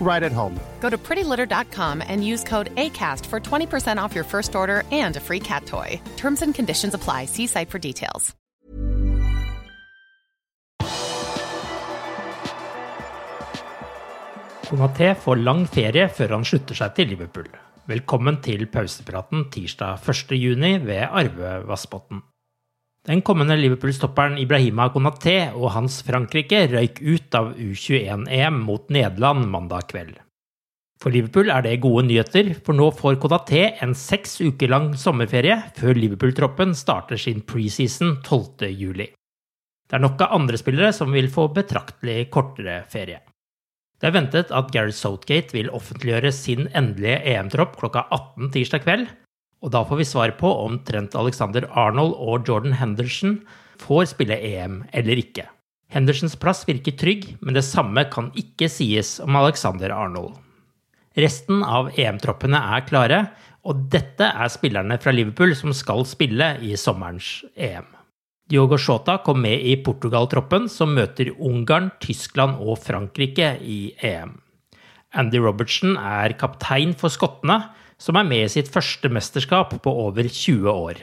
right at home. Go to prettylitter.com and use code ACAST for 20% off your first order and a free cat toy. Terms and conditions apply. See site for details. Konaté får lang ferie før han slutter seg til Liverpool. Velkommen til pausepraten tirsdag 1.6 ved Arve Vassbotn. Den kommende Liverpool-stopperen Ibrahima Konaté og hans Frankrike røyk ut av U21-EM mot Nederland mandag kveld. For Liverpool er det gode nyheter, for nå får Konaté en seks uker lang sommerferie før Liverpool-troppen starter sin preseason 12.07. Det er nok av andre spillere som vil få betraktelig kortere ferie. Det er ventet at Gareth Southgate vil offentliggjøre sin endelige EM-tropp klokka 18 tirsdag kveld, og da får vi svar på om Trent Alexander Arnold og Jordan Henderson får spille EM eller ikke. Hendersons plass virker trygg, men det samme kan ikke sies om Alexander Arnold. Resten av EM-troppene er klare, og dette er spillerne fra Liverpool som skal spille i sommerens EM. Diogo Shota kom med i Portugal-troppen, som møter Ungarn, Tyskland og Frankrike i EM. Andy Robertson er kaptein for skottene, som er med i sitt første mesterskap på over 20 år.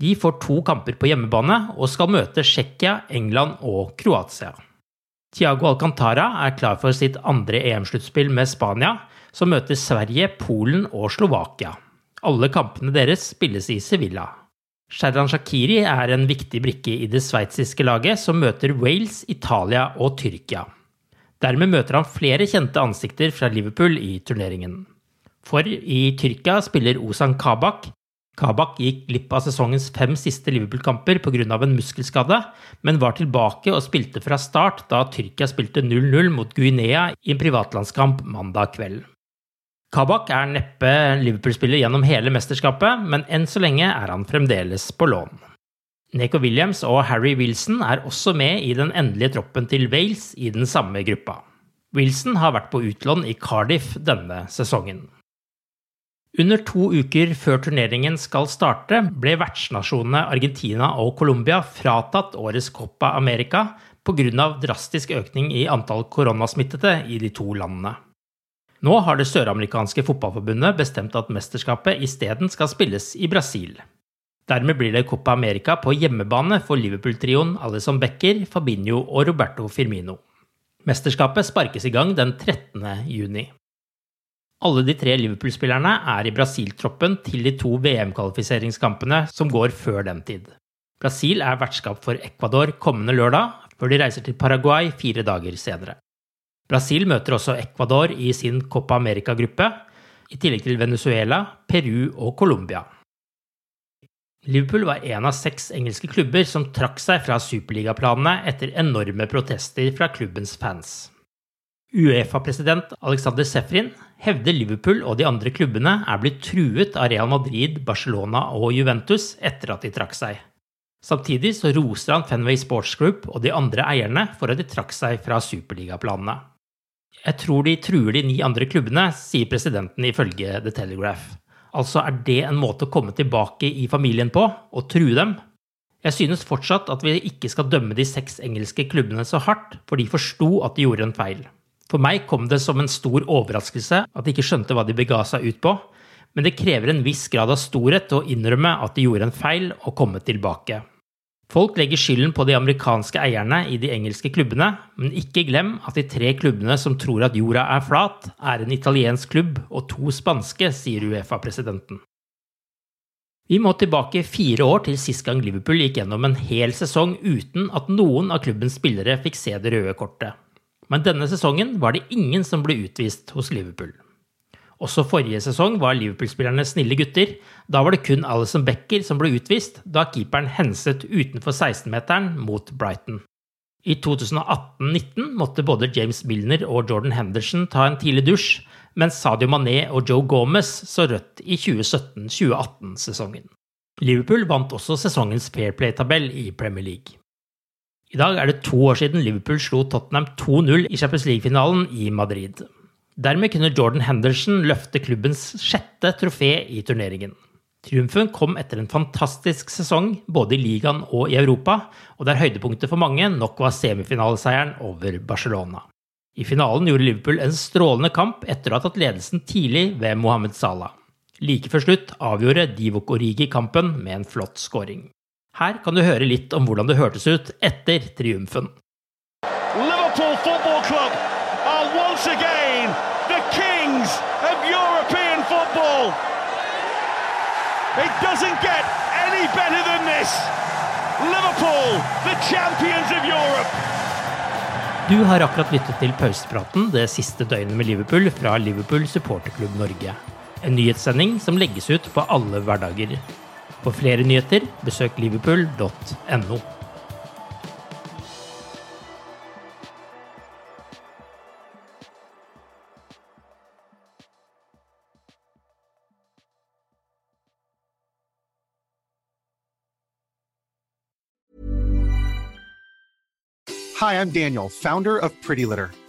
De får to kamper på hjemmebane og skal møte Tsjekkia, England og Kroatia. Tiago Alcantara er klar for sitt andre EM-sluttspill med Spania, som møter Sverige, Polen og Slovakia. Alle kampene deres spilles i Sevilla. Sherdan Shakiri er en viktig brikke i det sveitsiske laget, som møter Wales, Italia og Tyrkia. Dermed møter han flere kjente ansikter fra Liverpool i turneringen. For i Tyrkia spiller Ozan Kabak. Kabak gikk glipp av sesongens fem siste Liverpool-kamper pga. en muskelskade, men var tilbake og spilte fra start da Tyrkia spilte 0-0 mot Guinea i en privatlandskamp mandag kveld. Kabak er neppe Liverpool-spiller gjennom hele mesterskapet, men enn så lenge er han fremdeles på lån. Neko Williams og Harry Wilson er også med i den endelige troppen til Wales i den samme gruppa. Wilson har vært på utlån i Cardiff denne sesongen. Under to uker før turneringen skal starte, ble vertsnasjonene Argentina og Colombia fratatt årets Copa America pga. drastisk økning i antall koronasmittede i de to landene. Nå har det søramerikanske fotballforbundet bestemt at mesterskapet isteden skal spilles i Brasil. Dermed blir det Copa America på hjemmebane for Liverpool-trioen Alison Becker, Fabinho og Roberto Firmino. Mesterskapet sparkes i gang den 13. juni. Alle de tre Liverpool-spillerne er i Brasil-troppen til de to VM-kvalifiseringskampene som går før den tid. Brasil er vertskap for Ecuador kommende lørdag, før de reiser til Paraguay fire dager senere. Brasil møter også Ecuador i sin Copa America-gruppe, i tillegg til Venezuela, Peru og Colombia. Liverpool var en av seks engelske klubber som trakk seg fra superligaplanene etter enorme protester fra klubbens fans. Uefa-president Alexander Sefrin hevder Liverpool og de andre klubbene er blitt truet av Real Madrid, Barcelona og Juventus etter at de trakk seg. Samtidig så roser han Fenway Sports Group og de andre eierne for at de trakk seg fra superligaplanene. Jeg tror de truer de ni andre klubbene, sier presidenten ifølge The Telegraph. Altså er det en måte å komme tilbake i familien på, å true dem? Jeg synes fortsatt at vi ikke skal dømme de seks engelske klubbene så hardt, for de forsto at de gjorde en feil. For meg kom det som en stor overraskelse at de ikke skjønte hva de bega seg ut på, men det krever en viss grad av storhet å innrømme at de gjorde en feil og komme tilbake. Folk legger skylden på de amerikanske eierne i de engelske klubbene, men ikke glem at de tre klubbene som tror at jorda er flat, er en italiensk klubb og to spanske, sier Uefa-presidenten. Vi må tilbake fire år til sist gang Liverpool gikk gjennom en hel sesong uten at noen av klubbens spillere fikk se det røde kortet. Men denne sesongen var det ingen som ble utvist hos Liverpool. Også forrige sesong var Liverpool-spillerne snille gutter. Da var det kun Alison Becker som ble utvist, da keeperen henset utenfor 16-meteren mot Brighton. I 2018-19 måtte både James Milner og Jordan Henderson ta en tidlig dusj, mens Sadio Mané og Joe Gomez så rødt i 2017-2018-sesongen. Liverpool vant også sesongens Fair Play-tabell i Premier League. I dag er det to år siden Liverpool slo Tottenham 2-0 i Champions League-finalen i Madrid. Dermed kunne Jordan Henderson løfte klubbens sjette trofé i turneringen. Triumfen kom etter en fantastisk sesong både i ligaen og i Europa, og der høydepunktet for mange nok var semifinaleseieren over Barcelona. I finalen gjorde Liverpool en strålende kamp etter å ha tatt ledelsen tidlig ved Mohammed Salah. Like før slutt avgjorde Divok Origi kampen med en flott scoring. Her kan du høre litt om hvordan det hørtes ut etter triumfen. Liverpool Football Club are once again the kings of European football. It doesn't get any better than this. Liverpool, the champions of Europe. Du har akkurat lyttet til pausepraten det siste døgnet med Liverpool fra Liverpool supporterklubb Norge. En nyhetssending som legges ut på alle hverdager. For flere nyheter, besøk liverpool.no. Hi, I'm Daniel, founder of Pretty Litter.